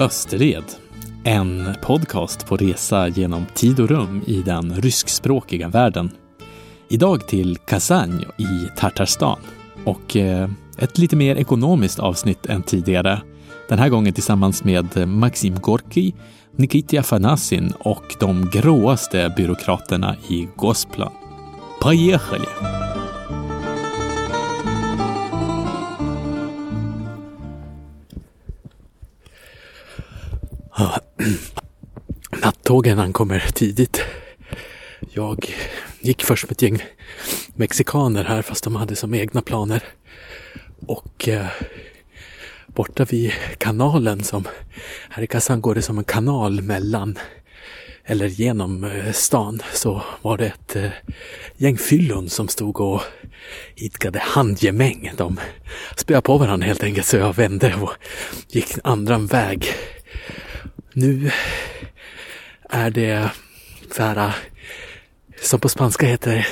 Österled. En podcast på resa genom tid och rum i den ryskspråkiga världen. Idag till Kazan i Tatarstan och eh, ett lite mer ekonomiskt avsnitt än tidigare. Den här gången tillsammans med Maxim Gorki, Nikita Fanasin och de gråaste byråkraterna i Gosplan. Поехали! nattågen ankommer tidigt. Jag gick först med ett gäng mexikaner här fast de hade som egna planer. Och eh, borta vid kanalen som här i Kazan går det som en kanal mellan eller genom eh, stan så var det ett eh, gäng fyllon som stod och idkade handgemäng. De spöade på varandra helt enkelt så jag vände och gick andra väg nu är det så här som på spanska heter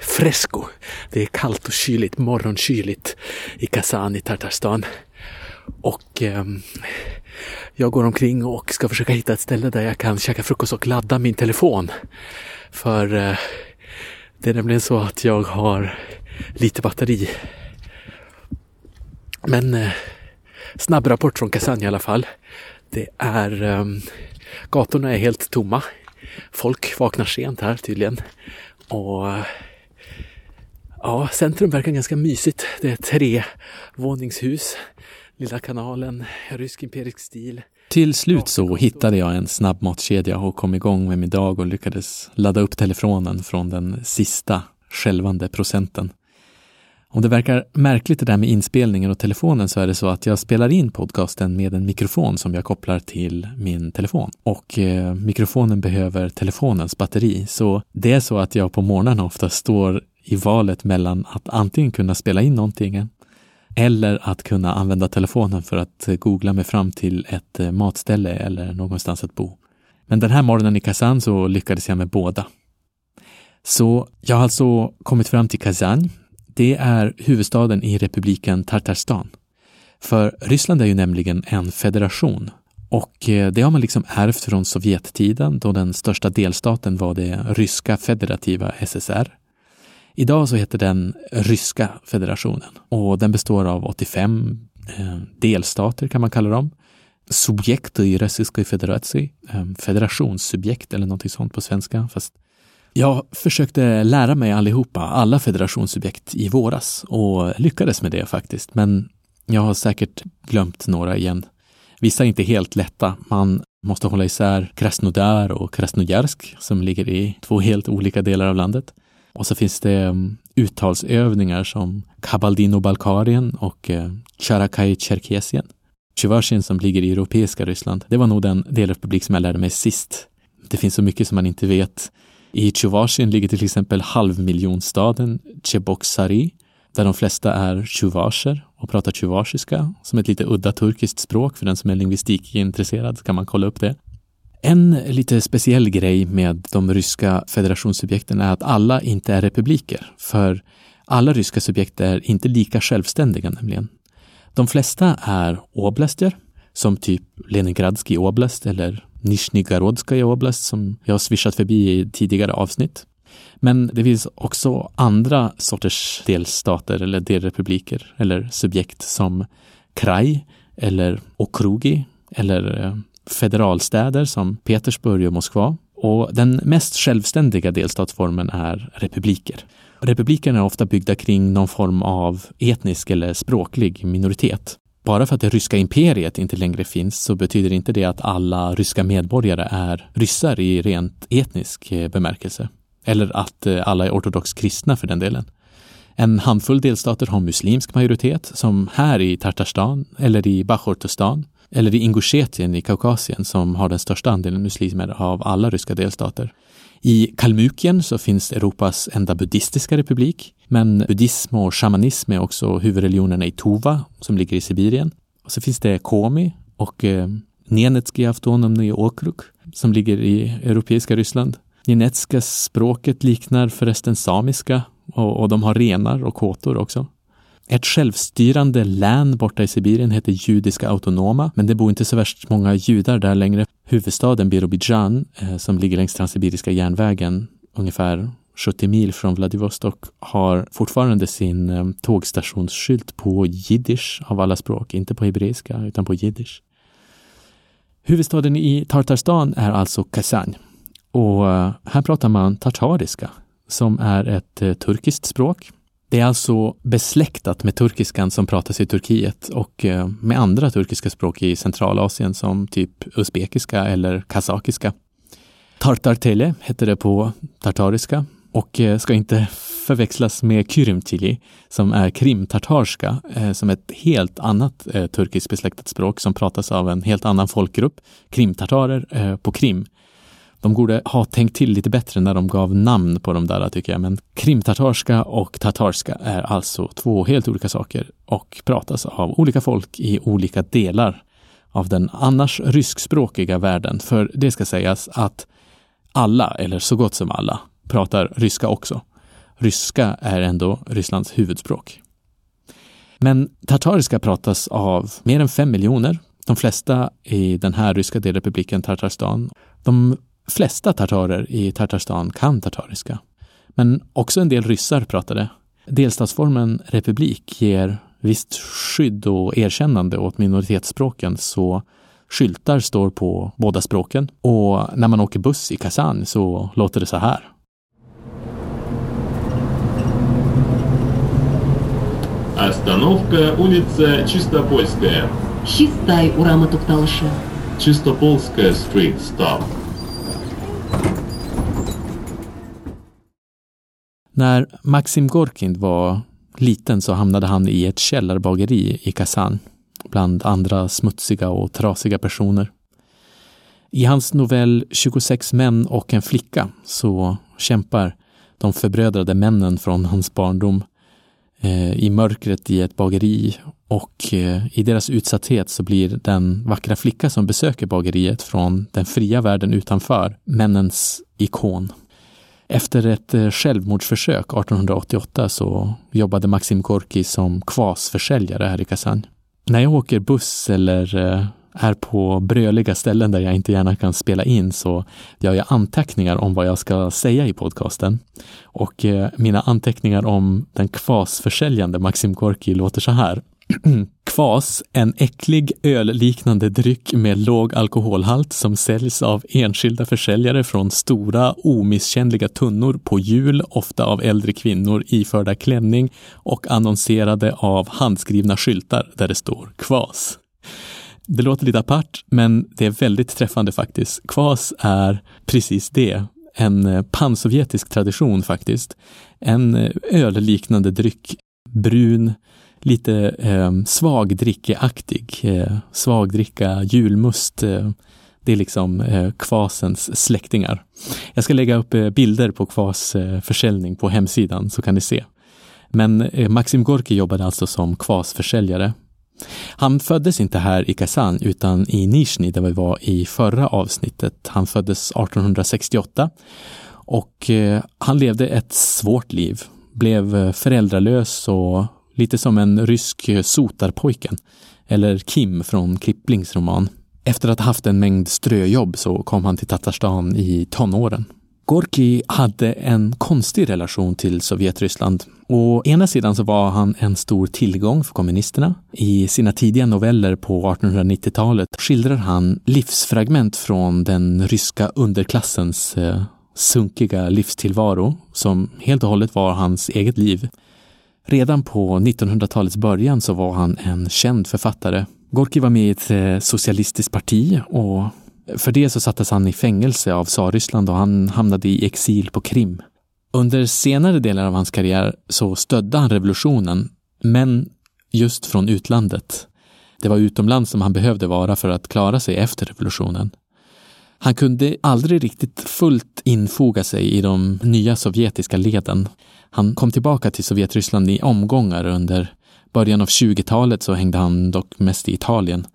fresco. Det är kallt och kyligt, morgonkyligt i Kazan i Tartarstan. Och eh, jag går omkring och ska försöka hitta ett ställe där jag kan käka frukost och ladda min telefon. För eh, det är nämligen så att jag har lite batteri. Men eh, snabb rapport från Kazan i alla fall. Det är, um, gatorna är helt tomma. Folk vaknar sent här tydligen. Och ja, centrum verkar ganska mysigt. Det är tre våningshus. Lilla kanalen, rysk imperisk stil. Till slut så hittade jag en snabbmatskedja och kom igång med min dag och lyckades ladda upp telefonen från den sista skälvande procenten. Om det verkar märkligt det där med inspelningen och telefonen så är det så att jag spelar in podcasten med en mikrofon som jag kopplar till min telefon. Och eh, mikrofonen behöver telefonens batteri. Så det är så att jag på morgnarna ofta står i valet mellan att antingen kunna spela in någonting eller att kunna använda telefonen för att eh, googla mig fram till ett eh, matställe eller någonstans att bo. Men den här morgonen i Kazan så lyckades jag med båda. Så jag har alltså kommit fram till Kazan det är huvudstaden i republiken Tartarstan. För Ryssland är ju nämligen en federation och eh, det har man liksom ärvt från Sovjettiden då den största delstaten var det ryska federativa SSR. Idag så heter den Ryska federationen och den består av 85 eh, delstater kan man kalla dem. Subjekt i Ryska federacji, eh, federationssubjekt eller någonting sånt på svenska, fast jag försökte lära mig allihopa, alla federationssubjekt i våras och lyckades med det faktiskt. Men jag har säkert glömt några igen. Vissa är inte helt lätta. Man måste hålla isär Krasnodar och Krasnojarsk som ligger i två helt olika delar av landet. Och så finns det mm, uttalsövningar som Kabaldino-Balkarien och eh, Tjarakaj Tjerkesien. Tjevasjin som ligger i europeiska Ryssland. Det var nog den delrepublik som jag lärde mig sist. Det finns så mycket som man inte vet i Tjuvasien ligger till exempel halvmiljonstaden Cheboksari, där de flesta är tjuvaser och pratar tjuvasiska, som ett lite udda turkiskt språk. För den som är lingvistikintresserad kan man kolla upp det. En lite speciell grej med de ryska federationssubjekten är att alla inte är republiker, för alla ryska subjekt är inte lika självständiga nämligen. De flesta är oblaster, som typ Leningradski oblast eller Nizjnegorodskaja oblast som jag har swishat förbi i tidigare avsnitt. Men det finns också andra sorters delstater eller delrepubliker eller subjekt som kraj eller okrugi eller eh, federalstäder som Petersburg och Moskva. Och den mest självständiga delstatsformen är republiker. Republikerna är ofta byggda kring någon form av etnisk eller språklig minoritet. Bara för att det ryska imperiet inte längre finns så betyder inte det att alla ryska medborgare är ryssar i rent etnisk eh, bemärkelse. Eller att eh, alla är ortodox kristna för den delen. En handfull delstater har muslimsk majoritet, som här i Tartarstan eller i Bachortostan eller i Ingusjetien i Kaukasien som har den största andelen muslimer av alla ryska delstater. I Kalmykien så finns Europas enda buddhistiska republik, men buddhism och shamanism är också huvudreligionerna i Tuva som ligger i Sibirien. Och så finns det Komi och eh, Nenetski autonomny okrug som ligger i europeiska Ryssland. Nenetska språket liknar förresten samiska och, och de har renar och kåtor också. Ett självstyrande län borta i Sibirien heter Judiska autonoma, men det bor inte så värst många judar där längre. Huvudstaden Birobidjan, eh, som ligger längs Transsibiriska järnvägen, ungefär 70 mil från Vladivostok, har fortfarande sin eh, tågstationsskylt på jiddisch av alla språk, inte på hebreiska utan på jiddisch. Huvudstaden i Tartarstan är alltså Kazan och eh, här pratar man tartariska som är ett eh, turkiskt språk. Det är alltså besläktat med turkiskan som pratas i Turkiet och med andra turkiska språk i Centralasien som typ uzbekiska eller kazakiska. Tartartele heter det på tartariska och eh, ska inte förväxlas med kyrmtili som är krimtartarska eh, som är ett helt annat eh, turkiskt besläktat språk som pratas av en helt annan folkgrupp, krimtartarer på Krim de borde ha tänkt till lite bättre när de gav namn på de där tycker jag. Men krimtartarska och tatarska är alltså två helt olika saker och pratas av olika folk i olika delar av den annars ryskspråkiga världen. För det ska sägas att alla, eller så gott som alla, pratar ryska också. Ryska är ändå Rysslands huvudspråk. Men tartariska pratas av mer än fem miljoner. De flesta i den här ryska delrepubliken Tartarstan. De flesta tartarer i Tartarstan kan tartariska. Men också en del ryssar pratade. Delstatsformen republik ger visst skydd och erkännande åt minoritetsspråken så skyltar står på båda språken och när man åker buss i Kazan så låter det så här. Остановка улица Чистопольская. Чистай, Урама Тукталыша. Чистопольская street stop. När Maxim Gorkin var liten så hamnade han i ett källarbageri i Kazan bland andra smutsiga och trasiga personer. I hans novell 26 män och en flicka så kämpar de förbrödrade männen från hans barndom eh, Eh, i mörkret i ett bageri och eh, i deras utsatthet så blir den vackra flicka som besöker bageriet från den fria världen utanför männens ikon. Efter ett eh, självmordsförsök 1888 så jobbade Maxim Gorki som kvasförsäljare här i Kazan. När jag åker buss eller är på bröliga ställen där jag inte gärna kan spela in så gör jag anteckningar om vad jag ska säga i podcasten. Och eh, mina anteckningar om den kvasförsäljande Maxim Gorki låter så här. Kvas, en äcklig ölliknande dryck med låg alkoholhalt som säljs av enskilda försäljare från stora omisskännliga tunnor på hjul, ofta av äldre kvinnor iförda klänning och annonserade av handskrivna skyltar där det står kvas. Det låter lite apart, men det är väldigt träffande faktiskt. Kvas är precis det, en eh, pansovjetisk tradition faktiskt. En eh, ölliknande dryck, brun, lite eh, svagdrickeaktig. Eh, svagdricka, julmust. Eh, det är liksom eh, kvasens släktingar. Jag ska lägga upp eh, bilder på kvas eh, försäljning på hemsidan så kan ni se. Men eh, Maxim Gorki jobbade alltså som kvasförsäljare. Han föddes inte här i Kazan utan i Nizjnij där vi var i förra avsnittet. Han föddes 1868 och eh, han levde ett svårt liv, blev eh, föräldralös och Lite som en rysk eh, sotarpojken, eller Kim från Kiplings roman. Efter att ha haft en mängd ströjobb så kom han till Tatarstan i tonåren. Gorki hade en konstig relation till Sovjetryssland. Å ena sidan så var han en stor tillgång för kommunisterna. I sina tidiga noveller på 1890-talet skildrar han livsfragment från den ryska underklassens eh, sunkiga livstillvaro som helt och hållet var hans eget liv. Redan på 1900-talets början så var han en känd författare. Gorki var med i ett eh, socialistiskt parti och för det så sattes han i fängelse av Tsarryssland och han hamnade i exil på Krim. Under senare delar av hans karriär så stödde han revolutionen, men just från utlandet. Det var utomlands som han behövde vara för att klara sig efter revolutionen. Han kunde aldrig riktigt fullt infoga sig i de nya sovjetiska leden. Han kom tillbaka till Sovjetryssland i omgångar under början av 20-talet så hängde han dock mest i Italien.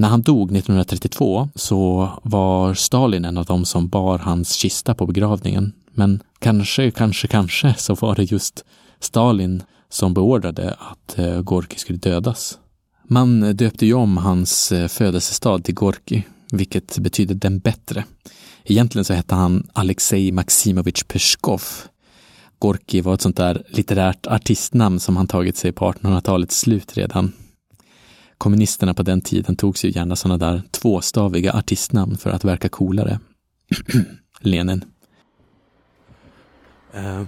När han dog 1932 så var Stalin en av dem som bar hans kista på begravningen. Men kanske, kanske, kanske så var det just Stalin som beordrade att eh, Gorki skulle dödas. Man döpte ju om hans eh, födelsestad till Gorki, vilket betyder den bättre. Egentligen så hette han Alexej Maximovich Peskov. Gorki var ett sånt där litterärt artistnamn som han tagit sig på 1800-talets slut redan. Kommunisterna på den tiden tog sig gärna sådana där tvåstaviga artistnamn för att verka coolare. Lenin. Uh,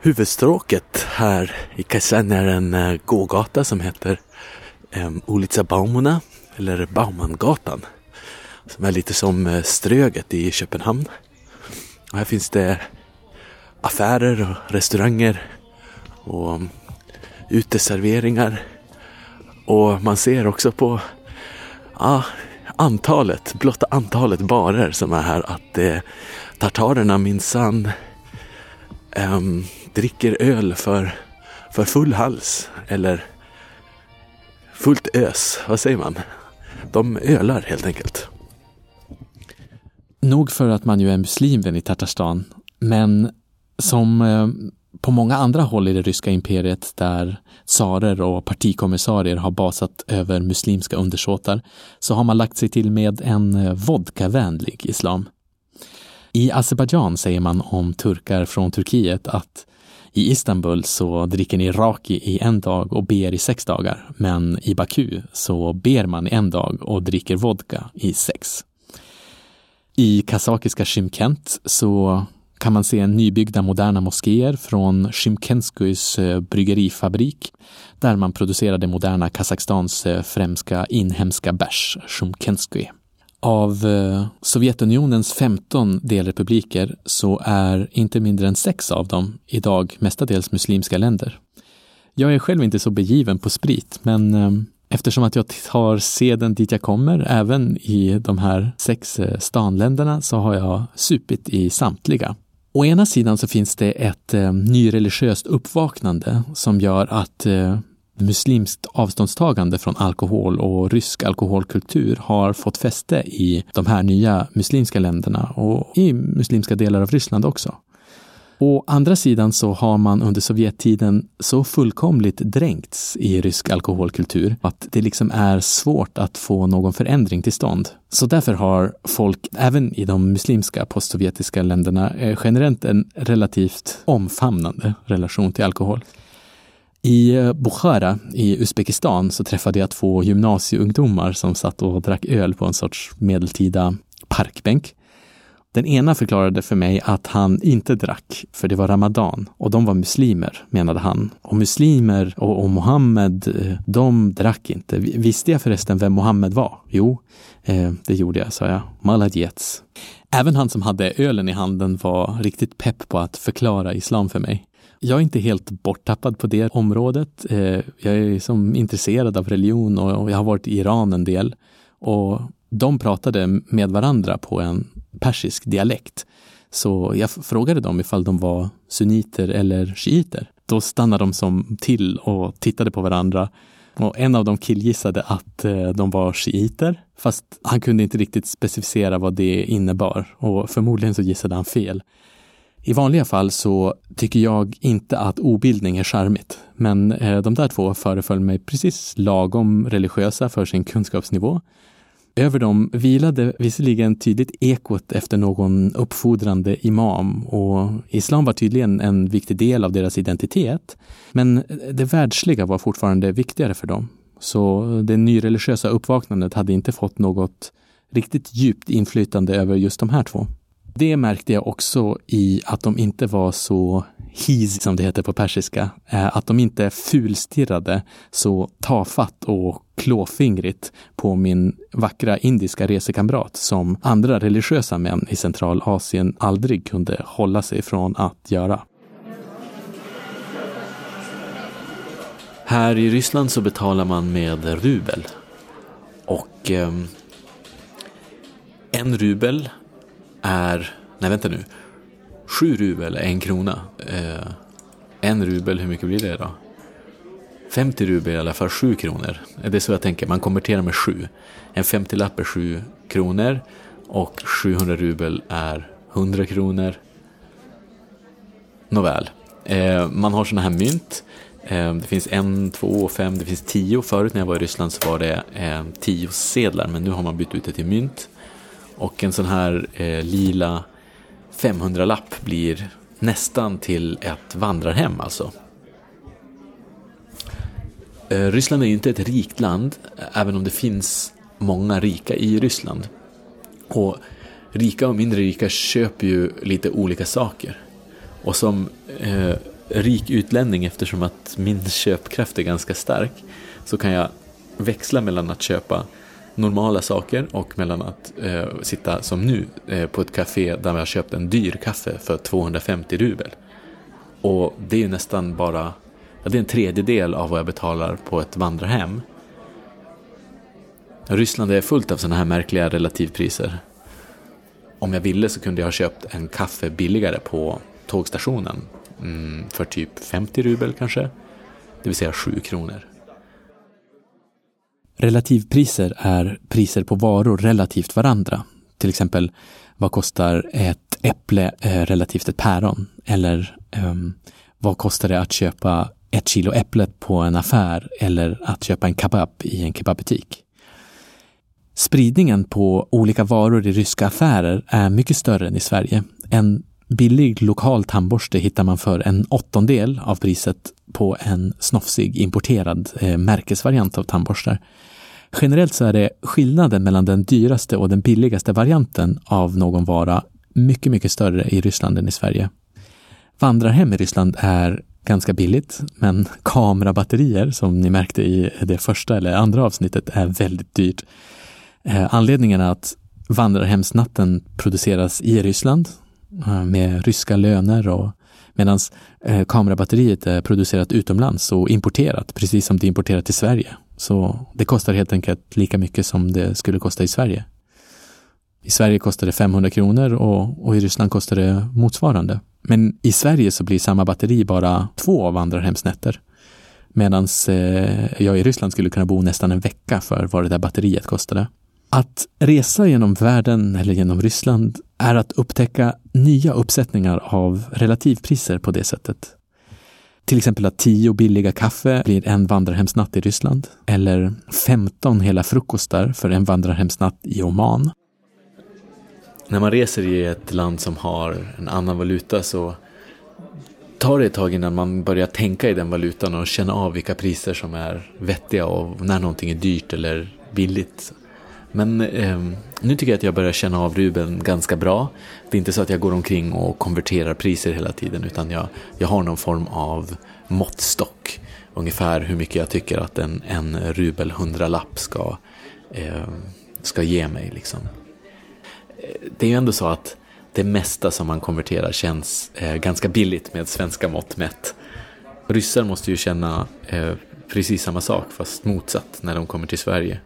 huvudstråket här i Kazan är en uh, gågata som heter ehm, um, Ulica Baumuna, eller Baumangatan. Som är lite som uh, Ströget i Köpenhamn. Och här finns det affärer och restauranger och um, uteserveringar. Och man ser också på ja, antalet, blotta antalet barer som är här att eh, tartarerna minsann eh, dricker öl för, för full hals eller fullt ös, vad säger man? De ölar helt enkelt. Nog för att man ju är muslim i Tatarstan, men som eh, på många andra håll i det ryska imperiet där tsarer och partikommissarier har basat över muslimska undersåtar så har man lagt sig till med en eh, vodkavänlig islam. I Azerbajdzjan säger man om turkar från Turkiet att i Istanbul så dricker ni raki i en dag och ber i sex dagar, men i Baku så ber man i en dag och dricker vodka i sex. I kazakiska Shymkent så kan man se nybyggda moderna moskéer från Shimkenskys eh, bryggerifabrik där man producerade moderna Kazakstans eh, främsta inhemska bärs, Shymkensky. Av eh, Sovjetunionens 15 delrepubliker så är inte mindre än sex av dem idag mestadels muslimska länder. Jag är själv inte så begiven på sprit, men eftersom att jag tar seden dit jag kommer, även i de här sex stanländerna, så har jag supit i samtliga. Å ena sidan så finns det ett eh, nyreligiöst uppvaknande som gör att eh, muslimskt avståndstagande från alkohol och rysk alkoholkultur har fått fäste i de här nya muslimska länderna och i muslimska delar av Ryssland också. Å andra sidan så har man under Sovjettiden så fullkomligt dränkts i rysk alkoholkultur att det liksom är svårt att få någon förändring till stånd. Så därför har folk, även i de muslimska postsovjetiska länderna, eh, generellt en relativt omfamnande relation till alkohol. I eh, Bukhara i Uzbekistan så träffade jag två gymnasieungdomar som satt och drack öl på en sorts medeltida parkbänk. Den ena förklarade för mig att han inte drack, för det var ramadan och de var muslimer, menade han. Och muslimer och, och Mohammed, eh, de drack inte. Visste jag förresten vem Mohammed var? Jo, eh, det gjorde jag, sa jag. Maladjets. Även han som hade ölen i handen var riktigt pepp på att förklara islam för mig. Jag är inte helt borttappad på det området. Eh, jag är som intresserad av religion och jag har varit i Iran en del. Och de pratade med varandra på en persisk dialekt. Så jag frågade dem ifall de var sunniter eller shiiter. Då stannade de som till och tittade på varandra. Och en av dem killgissade att eh, de var shiiter, fast han kunde inte riktigt specificera vad det innebar och förmodligen så gissade han fel. I vanliga fall så tycker jag inte att obildning är charmigt, men eh, de där två föreföll mig precis lagom religiösa för sin kunskapsnivå över dem vilade visserligen tydligt ekot efter någon uppfordrande imam och islam var tydligen en viktig del av deras identitet. Men det världsliga var fortfarande viktigare för dem. Så det nyreligiösa uppvaknandet hade inte fått något riktigt djupt inflytande över just de här två. Det märkte jag också i att de inte var så hiz, som det heter på persiska, eh, att de inte fulstirrade så tafatt och klåfingrigt på min vackra indiska resekamrat som andra religiösa män i Centralasien aldrig kunde hålla sig från att göra. Här i Ryssland så betalar man med rubel. Och eh, en rubel är, nej vänta nu, sju rubel är en krona. Eh, en rubel, hur mycket blir det då? 50 rubel är i alla fall 7 kronor. Eh, det är så jag tänker, man konverterar med 7. En 50-lapp är 7 kronor och 700 rubel är 100 kronor. Nåväl, Eh, man har sådana här mynt. Eh, det finns en, två, fem, det finns tio. Förut när jag var i Ryssland så var det eh, tio sedlar men nu har man bytt ut det till mynt. Och en sån här eh, lila 500-lapp blir nästan till ett vandrarhem alltså. Eh, Ryssland är inte ett rikt land, även om det finns många rika i Ryssland. Och rika och mindre rika köper ju lite olika saker. Och som eh, rik utlänning, eftersom att min köpkraft är ganska stark, så kan jag växla mellan att köpa normala saker och mellan att eh, sitta som nu eh, på ett café där vi har köpt en dyr kaffe för 250 rubel. Och det är ju nästan bara, ja, det är en tredjedel av vad jag betalar på ett vandrarhem. Ryssland är fullt av sådana här märkliga relativpriser. Om jag ville så kunde jag ha köpt en kaffe billigare på tågstationen mm, för typ 50 rubel kanske, det vill säga 7 kronor. Relativpriser är priser på varor relativt varandra. Till exempel, vad kostar ett äpple eh, relativt ett päron? Eller eh, vad kostar det att köpa ett kilo äpplet på en affär eller att köpa en kebab i en kebabbutik? Spridningen på olika varor i ryska affärer är mycket större än i Sverige. En billig lokal tandborste hittar man för en åttondel av priset på en snofsig importerad eh, märkesvariant av tandborstar. Generellt så är det skillnaden mellan den dyraste och den billigaste varianten av någon vara mycket, mycket större i Ryssland än i Sverige. Vandrarhem i Ryssland är ganska billigt, men kamerabatterier, som ni märkte i det första eller andra avsnittet, är väldigt dyrt. Eh, anledningen är att vandrarhemsnatten produceras i Ryssland Eh, med ryska löner och medan eh, kamerabatteriet är producerat utomlands och importerat, precis som det är importerat till Sverige. Så det kostar helt enkelt lika mycket som det skulle kosta i Sverige. I Sverige kostar det 500 kronor och, och i Ryssland kostar det motsvarande. Men i Sverige så blir samma batteri bara två av vandrarhemsnätter. Medan eh, jag i Ryssland skulle kunna bo nästan en vecka för vad det där batteriet kostade. Att resa genom världen eller genom Ryssland är att upptäcka nya uppsättningar av relativpriser på det sättet. Till exempel att tio billiga kaffe blir en vandrarhemsnatt i Ryssland eller 15 hela frukostar för en vandrarhemsnatt i Oman. När man reser i ett land som har en annan valuta så tar det ett tag innan man börjar tänka i den valutan och känna av vilka priser som är vettiga och när någonting är dyrt eller billigt. Men eh, nu tycker jag att jag börjar känna av rubeln ganska bra. Det är inte så att jag går omkring och konverterar priser hela tiden utan jag, jag har någon form av måttstock. Ungefär hur mycket jag tycker att en, en rubel hundralapp ska, eh, ska ge mig. Liksom. Eh, det är ju ändå så att det mesta som man konverterar känns eh, ganska billigt med svenska mått mätt. Ryssar måste ju känna eh, precis samma sak fast motsatt när de kommer till Sverige.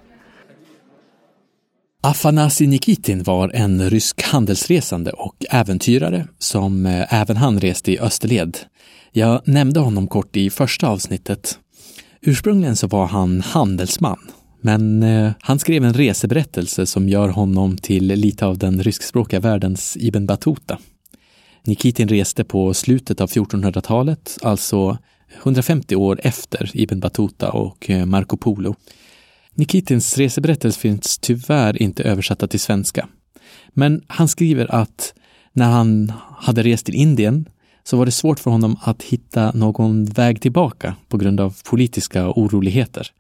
Afanasij Nikitin var en rysk handelsresande och äventyrare som eh, även han reste i österled. Jag nämnde honom kort i första avsnittet. Ursprungligen så var han handelsman, men eh, han skrev en reseberättelse som gör honom till lite av den ryskspråkiga världens Ibn Battuta. Nikitin reste på slutet av 1400-talet, alltså 150 år efter Ibn Battuta och eh, Marco Polo. Nikitins reseberättelse finns tyvärr inte översatta till svenska. Men han skriver att när han hade rest till Indien så var det svårt för honom att hitta någon väg tillbaka på grund av politiska oroligheter.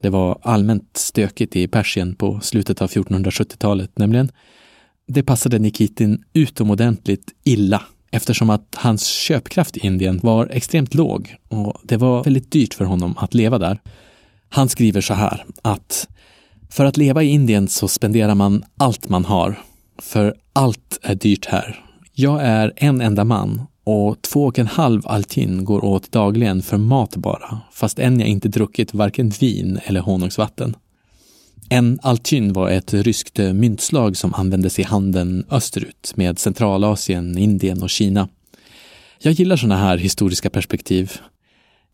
Det var allmänt stökigt i Persien på slutet av 1470-talet nämligen. Det passade Nikitin utomordentligt illa eftersom att hans köpkraft i Indien var extremt låg och det var väldigt dyrt för honom att leva där. Han skriver så här att för att leva i Indien så spenderar man allt man har. För allt är dyrt här. Jag är en enda man och två och en halv altin går åt dagligen för mat bara, fast än jag inte druckit varken vin eller honungsvatten. En altin var ett ryskt myntslag som användes i handeln österut med Centralasien, Indien och Kina. Jag gillar sådana här historiska perspektiv.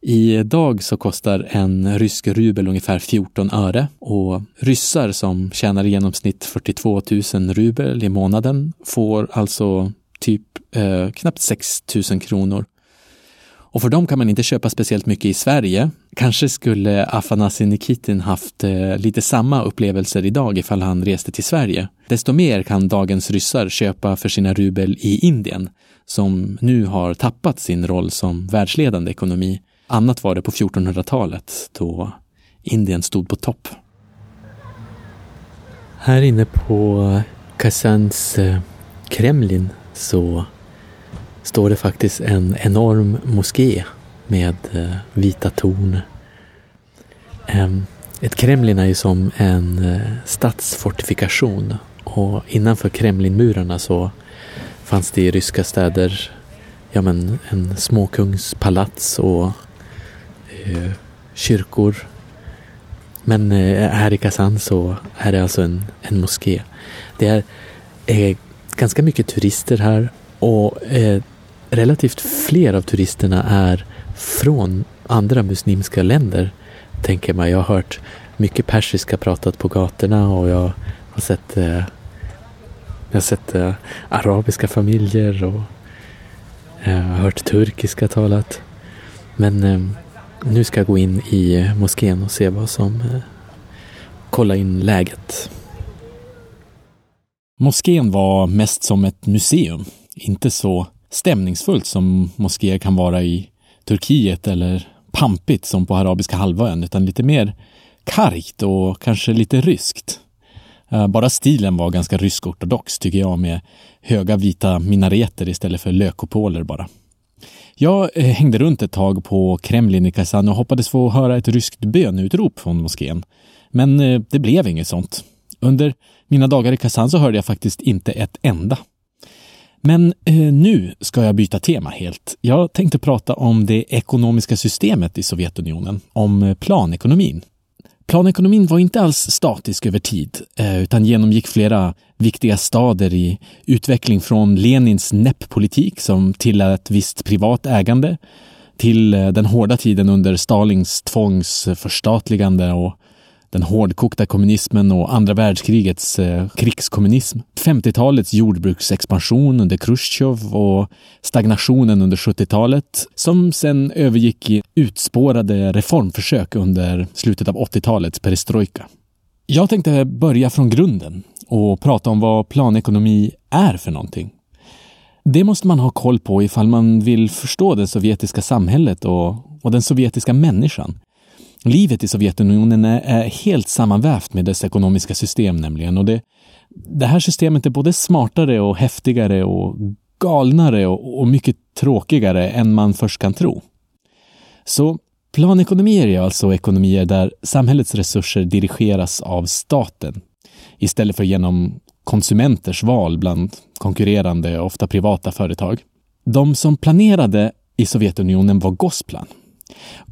Idag så kostar en rysk rubel ungefär 14 öre och ryssar som tjänar i genomsnitt 42 000 rubel i månaden får alltså typ eh, knappt 6 000 kronor. Och för dem kan man inte köpa speciellt mycket i Sverige. Kanske skulle Afanasij Nikitin haft eh, lite samma upplevelser idag ifall han reste till Sverige. Desto mer kan dagens ryssar köpa för sina rubel i Indien, som nu har tappat sin roll som världsledande ekonomi. Annat var det på 1400-talet, då Indien stod på topp. Här inne på Kazans eh, Kremlin så står det faktiskt en enorm moské med eh, vita torn. Ehm, ett Kremlin är ju som en eh, stadsfortifikation och innanför Kremlinmurarna så fanns det i ryska städer ja, men en småkungspalats och eh, kyrkor. Men eh, här i Kazan så är det alltså en, en moské. Det är eh, ganska mycket turister här och eh, relativt fler av turisterna är från andra muslimska länder, tänker man. Jag har hört mycket persiska pratat på gatorna och jag har sett, eh, jag har sett eh, arabiska familjer och eh, hört turkiska talat. Men eh, nu ska jag gå in i moskén och se vad som... Eh, kolla in läget. Moskén var mest som ett museum, inte så stämningsfullt som moskéer kan vara i Turkiet eller pampigt som på Arabiska halvön, utan lite mer kargt och kanske lite ryskt. Eh, bara stilen var ganska rysk-ortodox tycker jag med höga vita minareter istället för lökopoler bara. Jag eh, hängde runt ett tag på Kremlin i Kazan och hoppades få höra ett ryskt bönutrop från moskén. Men eh, det blev inget sånt. Under mina dagar i Kazan så hörde jag faktiskt inte ett enda. Men eh, nu ska jag byta tema helt. Jag tänkte prata om det ekonomiska systemet i Sovjetunionen, om eh, planekonomin. Planekonomin var inte alls statisk över tid, eh, utan genomgick flera viktiga stader i utveckling från Lenins NEP-politik som tillät visst privat ägande till eh, den hårda tiden under Stalins tvångsförstatligande och den hårdkokta kommunismen och andra världskrigets eh, krigskommunism. 50-talets jordbruksexpansion under Khrushchev och stagnationen under 70-talet som sen övergick i utspårade reformförsök under slutet av 80-talets perestrojka. Jag tänkte börja från grunden och prata om vad planekonomi är för någonting. Det måste man ha koll på ifall man vill förstå det sovjetiska samhället och, och den sovjetiska människan. Livet i Sovjetunionen är, helt sammanvävt med dess ekonomiska system nämligen. Och det, det här systemet är både smartare och häftigare och galnare och, och mycket tråkigare än man först kan tro. Så planekonomier är alltså ekonomier där samhällets resurser dirigeras av staten istället för genom konsumenters val bland konkurrerande, ofta privata företag. De som planerade i Sovjetunionen var Gosplan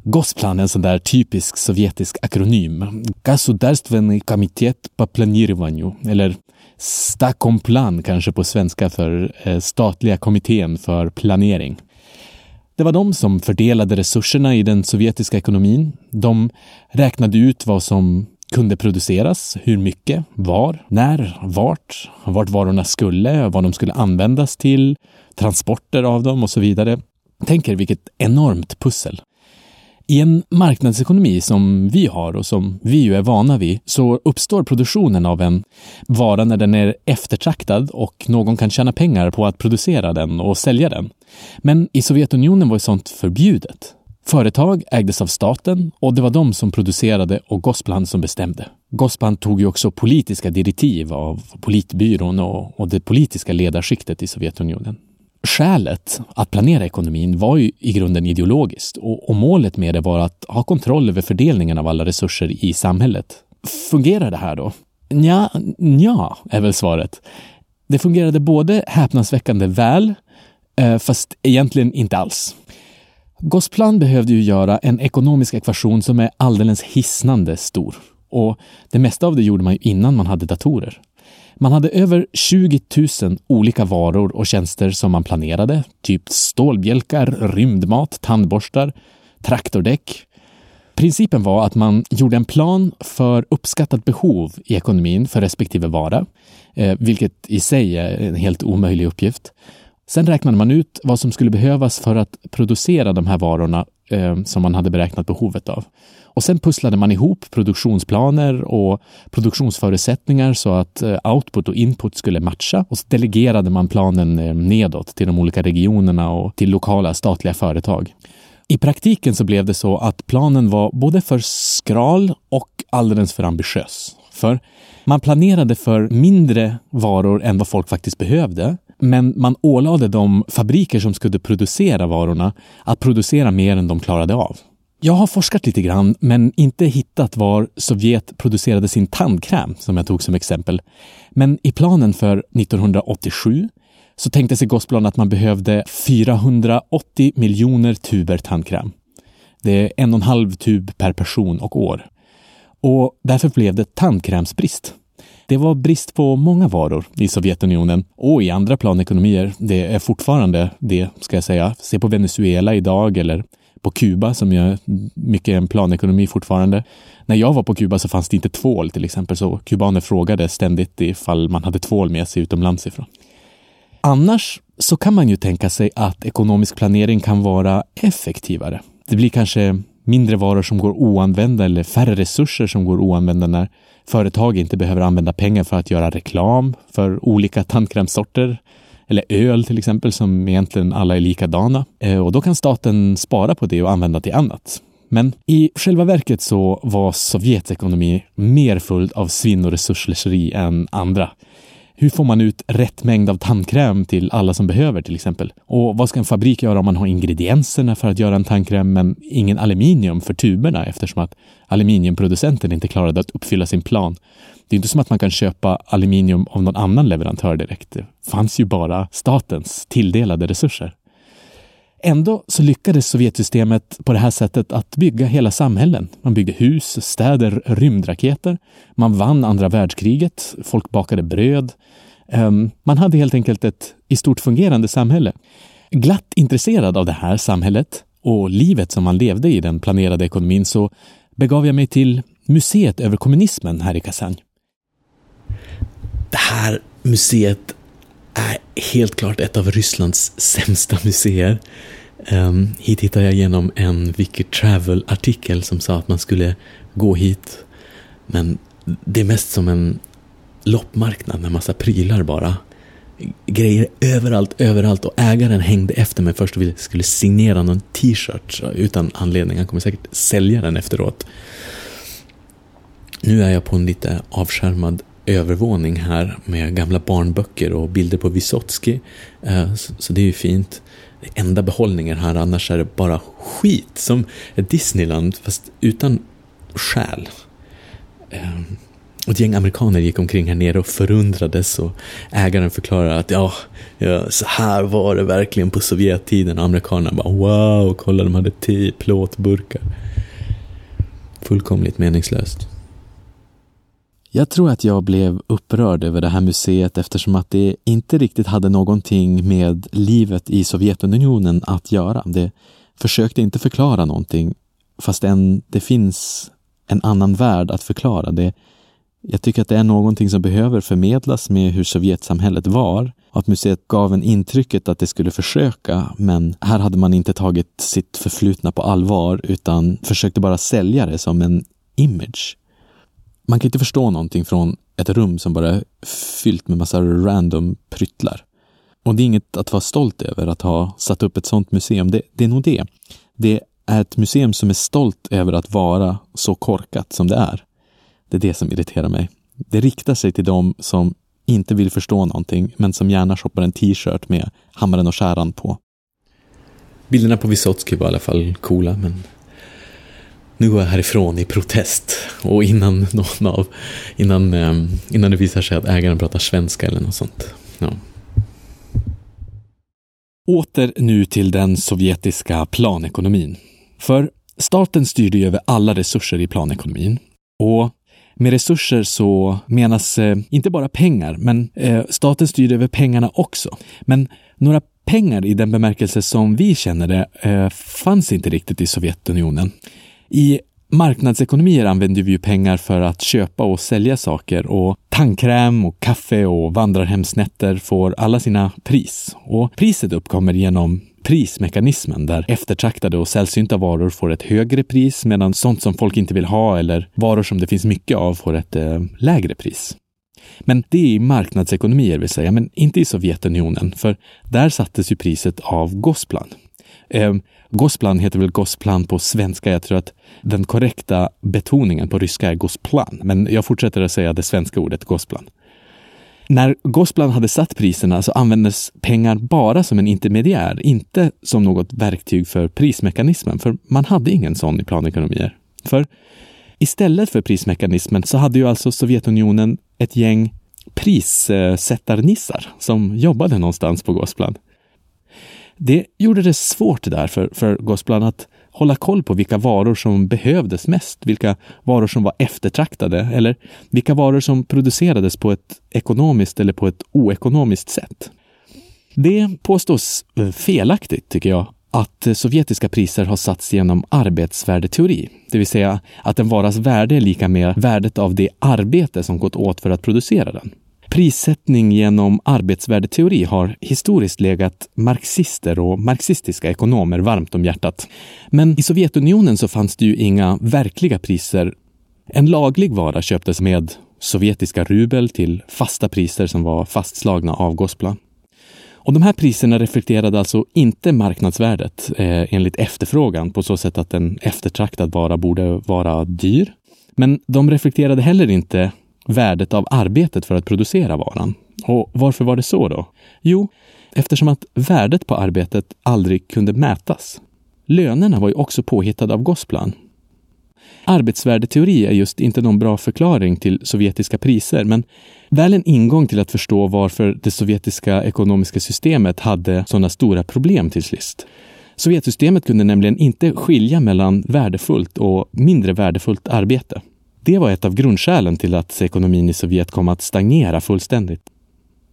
Gosplan är en sån där typisk sovjetisk akronym. Государственный комитет по планированию, eller Stakomplan kanske på svenska för eh, statliga kommittén för planering. Det var de som fördelade resurserna i den sovjetiska ekonomin. De räknade ut vad som kunde produceras, hur mycket, var, när, vart, vart varorna skulle, vad de skulle användas till, transporter av dem och så vidare. Tänk er vilket enormt pussel. I en marknadsekonomi som vi har och som vi ju är vana vid så uppstår produktionen av en vara när den är eftertraktad och någon kan tjäna pengar på att producera den och sälja den. Men i Sovjetunionen var sånt förbjudet. Företag ägdes av staten och det var de som producerade och Gosplan som bestämde. Gosplan tog ju också politiska direktiv av politbyrån och, och det politiska ledarskiktet i Sovjetunionen. Skälet att planera ekonomin var ju i grunden ideologiskt och, och målet med det var att ha kontroll över fördelningen av alla resurser i samhället. Fungerar det här då? Ja, ja, är väl svaret. Det fungerade både häpnadsväckande väl, eh, fast egentligen inte alls. Gosplan behövde ju göra en ekonomisk ekvation som är alldeles hisnande stor. Och det mesta av det gjorde man ju innan man hade datorer. Man hade över 20 000 olika varor och tjänster som man planerade, typ stålbjälkar, rymdmat, tandborstar, traktordäck. Principen var att man gjorde en plan för uppskattat behov i ekonomin för respektive vara, eh, vilket i sig är en helt omöjlig uppgift. Sen räknade man ut vad som skulle behövas för att producera de här varorna eh, som man hade beräknat behovet av. Och sen pusslade man ihop produktionsplaner och produktionsförutsättningar så att eh, output och input skulle matcha och så delegerade man planen eh, nedåt till de olika regionerna och till lokala statliga företag. I praktiken så blev det så att planen var både för skral och alldeles för ambitiös. För man planerade för mindre varor än vad folk faktiskt behövde. Men man ålade de fabriker som skulle producera varorna att producera mer än de klarade av. Jag har forskat lite grann, men inte hittat var Sovjet producerade sin tandkräm, som jag tog som exempel. Men i planen för 1987 så tänkte sig Gosplan att man behövde 480 miljoner tuber tandkräm. Det är en och en halv tub per person och år. Och därför blev det tandkrämsbrist. Det var brist på många varor i Sovjetunionen och i andra planekonomier. Det är fortfarande det, ska jag säga. Se på Venezuela idag eller på Kuba som är mycket en planekonomi fortfarande. När jag var på Kuba så fanns det inte tvål till exempel, så kubaner frågade ständigt ifall man hade tvål med sig utomlands ifrån. Annars så kan man ju tänka sig att ekonomisk planering kan vara effektivare. Det blir kanske mindre varor som går oanvända eller färre resurser som går oanvända när företag inte behöver använda pengar för att göra reklam för olika tandkrämsorter eller öl till exempel som egentligen alla är likadana. Eh, och då kan staten spara på det och använda till annat. Men i själva verket så var Sovjets ekonomi mer full av svinn och resursslöseri än andra. Hur får man ut rätt mängd av tandkräm till alla som behöver till exempel? Och vad ska en fabrik göra om man har ingredienserna för att göra en tandkräm men ingen aluminium för tuberna eftersom att aluminiumproducenten inte klarade att uppfylla sin plan? Det är inte som att man kan köpa aluminium av någon annan leverantör direkt. Det fanns ju bara statens tilldelade resurser. Ändå så lyckades Sovjetsystemet på det här sättet att bygga hela samhällen. Man byggde hus, städer, rymdraketer. Man vann andra världskriget. Folk bakade bröd. Ehm, man hade helt enkelt ett i stort fungerande samhälle. Glatt intresserad av det här samhället och livet som man levde i den planerade ekonomin så begav jag mig till museet över kommunismen här i Kazan. Det här museet är helt klart ett av Rysslands sämsta museer. Um, hit hittade jag genom en Wiki Travel-artikel som sa att man skulle gå hit. Men det är mest som en loppmarknad med massa prylar bara. Grejer överallt, överallt och ägaren hängde efter mig först och skulle signera någon t-shirt utan anledning. Han kommer säkert sälja den efteråt. Nu är jag på en lite avskärmad övervåning här med gamla barnböcker och bilder på Vysotsky. Eh, så det är ju fint. Enda behållningen här, annars är det bara skit. Som Disneyland, fast utan själ. Eh, och ett gäng amerikaner gick omkring här nere och förundrades och ägaren förklarade att ja, ja så här var det verkligen på Sovjettiden. Och amerikanerna bara wow, kolla de hade tio plåtburkar. Fullkomligt meningslöst. Jag tror att jag blev upprörd över det här museet eftersom att det inte riktigt hade någonting med livet i Sovjetunionen att göra. Det försökte inte förklara någonting fastän det finns en annan värld att förklara. Det, jag tycker att det är någonting som behöver förmedlas med hur Sovjetsamhället var och att museet gav en intrycket att det skulle försöka men här hade man inte tagit sitt förflutna på allvar utan försökte bara sälja det som en image man kan inte förstå någonting från ett rum som bara är fyllt med massa random pryttlar. Och det är inget att vara stolt över att ha satt upp ett sånt museum. Det, det är nog det. Det är ett museum som är stolt över att vara så korkat som det är. Det är det som irriterar mig. Det riktar sig till dem som inte vill förstå någonting, men som gärna shoppar en t-shirt med hammaren och skäran på. Bilderna på Vysotsky var i alla fall coola, men nu går jag härifrån i protest. Och innan någon av, innan, ehm, innan det visar sig att ägaren pratar svenska eller något sånt. Ja. Åter nu till den sovjetiska planekonomin. För staten styrde över alla resurser i planekonomin. Och med resurser så menas eh, inte bara pengar, men eh, staten styrde över pengarna också. Men några pengar i den bemärkelse som vi känner det eh, fanns inte riktigt i Sovjetunionen. I marknadsekonomier använder vi ju pengar för att köpa och sälja saker och tandkräm och kaffe och vandrarhemsnätter får alla sina pris. Och priset uppkommer genom prismekanismen där eftertraktade och sällsynta varor får ett högre pris medan sånt som folk inte vill ha eller varor som det finns mycket av får ett eh, lägre pris. Men det är i marknadsekonomier vill säga, men inte i Sovjetunionen, för där sattes ju priset av Gosplan. Eh, Gosplan heter väl Gosplan på svenska. Jag tror att den korrekta betoningen på ryska är Gosplan, men jag fortsätter att säga det svenska ordet Gosplan. När Gosplan hade satt priserna så användes pengar bara som en intermediär, inte som något verktyg för prismekanismen, för man hade ingen sån i planekonomier. För istället för prismekanismen så hade ju alltså Sovjetunionen ett gäng prissättarnissar som jobbade någonstans på Gosplan. Det gjorde det svårt där för Gosplan att hålla koll på vilka varor som behövdes mest, vilka varor som var eftertraktade eller vilka varor som producerades på ett ekonomiskt eller på ett oekonomiskt sätt. Det påstås eh, felaktigt, tycker jag, att eh, sovjetiska priser har satts genom arbetsvärdeteori, det vill säga att en varas värde är lika med värdet av det arbete som gått åt för att producera den. Prissättning genom arbetsvärdeteori har historiskt legat marxister och marxistiska ekonomer varmt om hjärtat. Men i Sovjetunionen så fanns det ju inga verkliga priser. En laglig vara köptes med sovjetiska rubel till fasta priser som var fastslagna av Gospla. Och de här priserna reflekterade alltså inte marknadsvärdet eh, enligt efterfrågan på så sätt att en eftertraktad vara borde vara dyr. Men de reflekterade heller inte värdet av arbetet för att producera varan. Och varför var det så då? Jo, eftersom att värdet på arbetet aldrig kunde mätas. Lönerna var ju också påhittade av Gosplan. Arbetsvärdeteori är just inte någon bra förklaring till sovjetiska priser, men väl en ingång till att förstå varför det sovjetiska ekonomiska systemet hade sådana stora problem till sist. Sovjetsystemet kunde nämligen inte skilja mellan värdefullt och mindre värdefullt arbete. Det var ett av grundskälen till att ekonomin i Sovjet kom att stagnera fullständigt.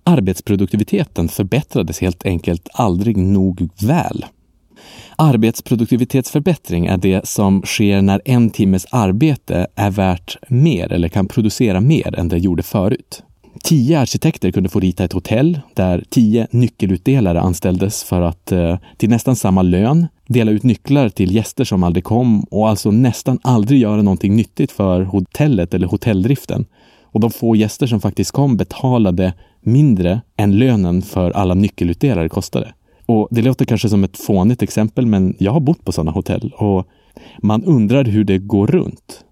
Arbetsproduktiviteten förbättrades helt enkelt aldrig nog väl. Arbetsproduktivitetsförbättring är det som sker när en timmes arbete är värt mer eller kan producera mer än det gjorde förut. Tio arkitekter kunde få rita ett hotell där tio nyckelutdelare anställdes för att eh, till nästan samma lön dela ut nycklar till gäster som aldrig kom och alltså nästan aldrig göra någonting nyttigt för hotellet eller hotelldriften. Och de få gäster som faktiskt kom betalade mindre än lönen för alla nyckelutdelare kostade. Och det låter kanske som ett fånigt exempel, men jag har bott på sådana hotell och man undrar hur det går runt.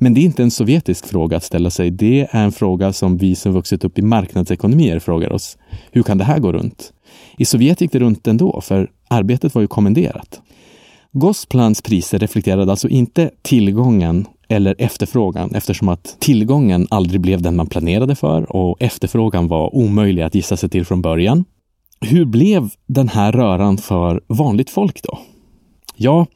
Men det är inte en sovjetisk fråga att ställa sig. Det är en fråga som vi som vuxit upp i marknadsekonomier frågar oss. Hur kan det här gå runt? I Sovjet gick det runt ändå, för arbetet var ju kommenderat. Gosplans priser reflekterade alltså inte tillgången eller efterfrågan eftersom att tillgången aldrig blev den man planerade för och efterfrågan var omöjlig att gissa sig till från början. Hur blev den här röran för vanligt folk då? Ja,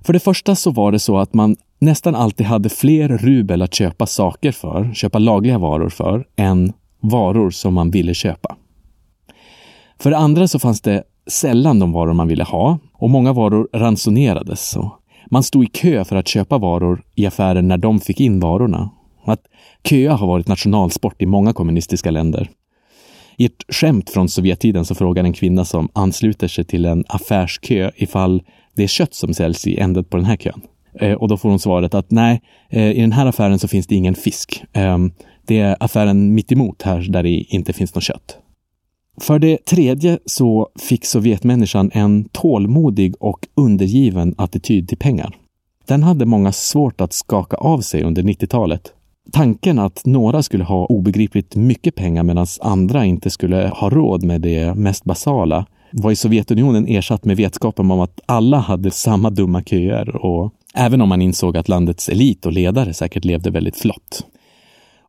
för det första så var det så att man nästan alltid hade fler rubel att köpa saker för, köpa lagliga varor för, än varor som man ville köpa. För det andra så fanns det sällan de varor man ville ha och många varor ransonerades. man stod i kö för att köpa varor i affären när de fick in varorna. Att köa har varit nationalsport i många kommunistiska länder. I ett skämt från Sovjettiden så frågar en kvinna som ansluter sig till en affärskö ifall det är kött som säljs i änden på den här kön. Eh, och då får hon svaret att nej, eh, i den här affären så finns det ingen fisk. Eh, det är affären mitt emot här där det inte finns något kött. För det tredje så fick Sovjetmänniskan en tålmodig och undergiven attityd till pengar. Den hade många svårt att skaka av sig under 90-talet. Tanken att några skulle ha obegripligt mycket pengar medan andra inte skulle ha råd med det mest basala var i Sovjetunionen ersatt med vetskapen om att alla hade samma dumma köer och även om man insåg att landets elit och ledare säkert levde väldigt flott.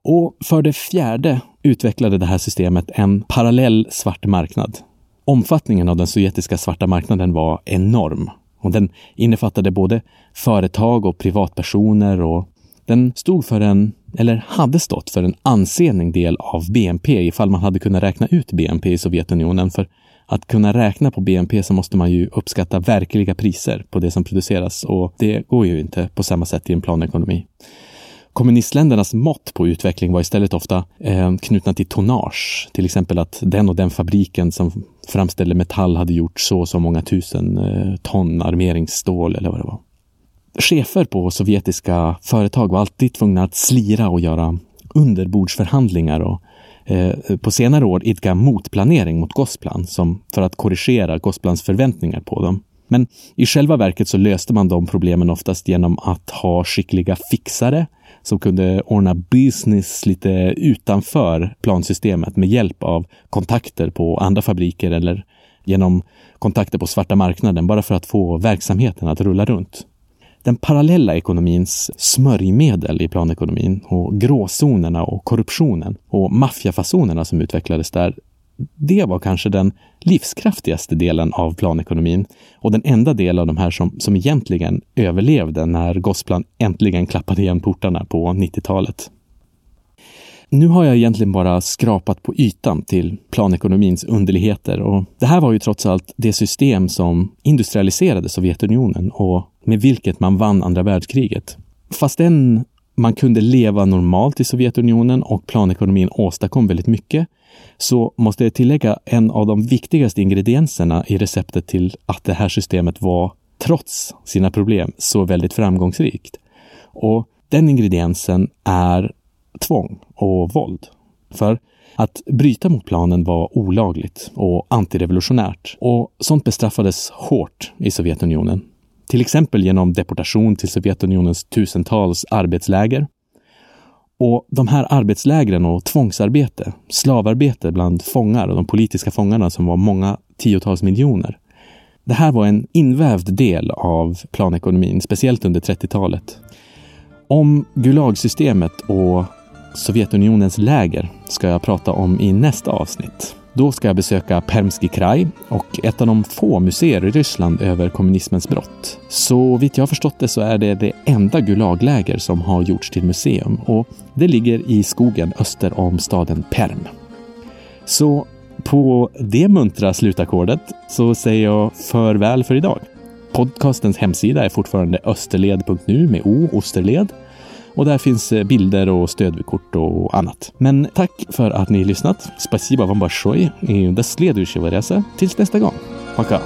Och för det fjärde utvecklade det här systemet en parallell svart marknad. Omfattningen av den sovjetiska svarta marknaden var enorm och den innefattade både företag och privatpersoner och den stod för en, eller hade stått för en ansenlig del av BNP ifall man hade kunnat räkna ut BNP i Sovjetunionen. För att kunna räkna på BNP så måste man ju uppskatta verkliga priser på det som produceras och det går ju inte på samma sätt i en planekonomi. kommunistländernas mått på utveckling var istället ofta eh, knutna till tonnage. Till exempel att den och den fabriken som framställde metall hade gjort så och så många tusen eh, ton armeringsstål eller vad det var. Chefer på sovjetiska företag var alltid tvungna att slira och göra underbordsförhandlingar och Eh, på senare år idka motplanering mot Gosplan som för att korrigera Gosplans förväntningar på dem. Men i själva verket så löste man de problemen oftast genom att ha skickliga fixare som kunde ordna business lite utanför plansystemet med hjälp av kontakter på andra fabriker eller genom kontakter på svarta marknaden bara för att få verksamheten att rulla runt. Den parallella ekonomins smörjmedel i planekonomin och gråzonerna och korruptionen och maffiafasonerna som utvecklades där det var kanske den livskraftigaste delen av planekonomin och den enda del av de här som, som egentligen överlevde när Gosplan äntligen klappade igen portarna på 90-talet. Nu har jag egentligen bara skrapat på ytan till planekonomins underligheter och det här var ju trots allt det system som industrialiserade Sovjetunionen och med vilket man vann andra världskriget. Fastän man kunde leva normalt i Sovjetunionen och planekonomin åstadkom väldigt mycket så måste jag tillägga en av de viktigaste ingredienserna i receptet till att det här systemet var, trots sina problem, så väldigt framgångsrikt. Och den ingrediensen är tvång och våld. För att bryta mot planen var olagligt och antirevolutionärt och sånt bestraffades hårt i Sovjetunionen. Till exempel genom deportation till Sovjetunionens tusentals arbetsläger och de här arbetslägren och tvångsarbete, slavarbete bland fångar och de politiska fångarna som var många tiotals miljoner. Det här var en invävd del av planekonomin, speciellt under 30-talet. Om Gulagsystemet och Sovjetunionens läger ska jag prata om i nästa avsnitt. Då ska jag besöka Permski kraj och ett av de få museer i Ryssland över kommunismens brott. Så vitt jag har förstått det så är det det enda Gulagläger som har gjorts till museum och det ligger i skogen öster om staden Perm. Så på det muntra slutackordet så säger jag farväl för idag. Podcastens hemsida är fortfarande österled.nu med O, Osterled. Och där finns eh, bilder och stödkort och annat. Men tack för att ni lyssnat. Спасибо вам большое. И до следующего раза. Tills nästa gång. Пока.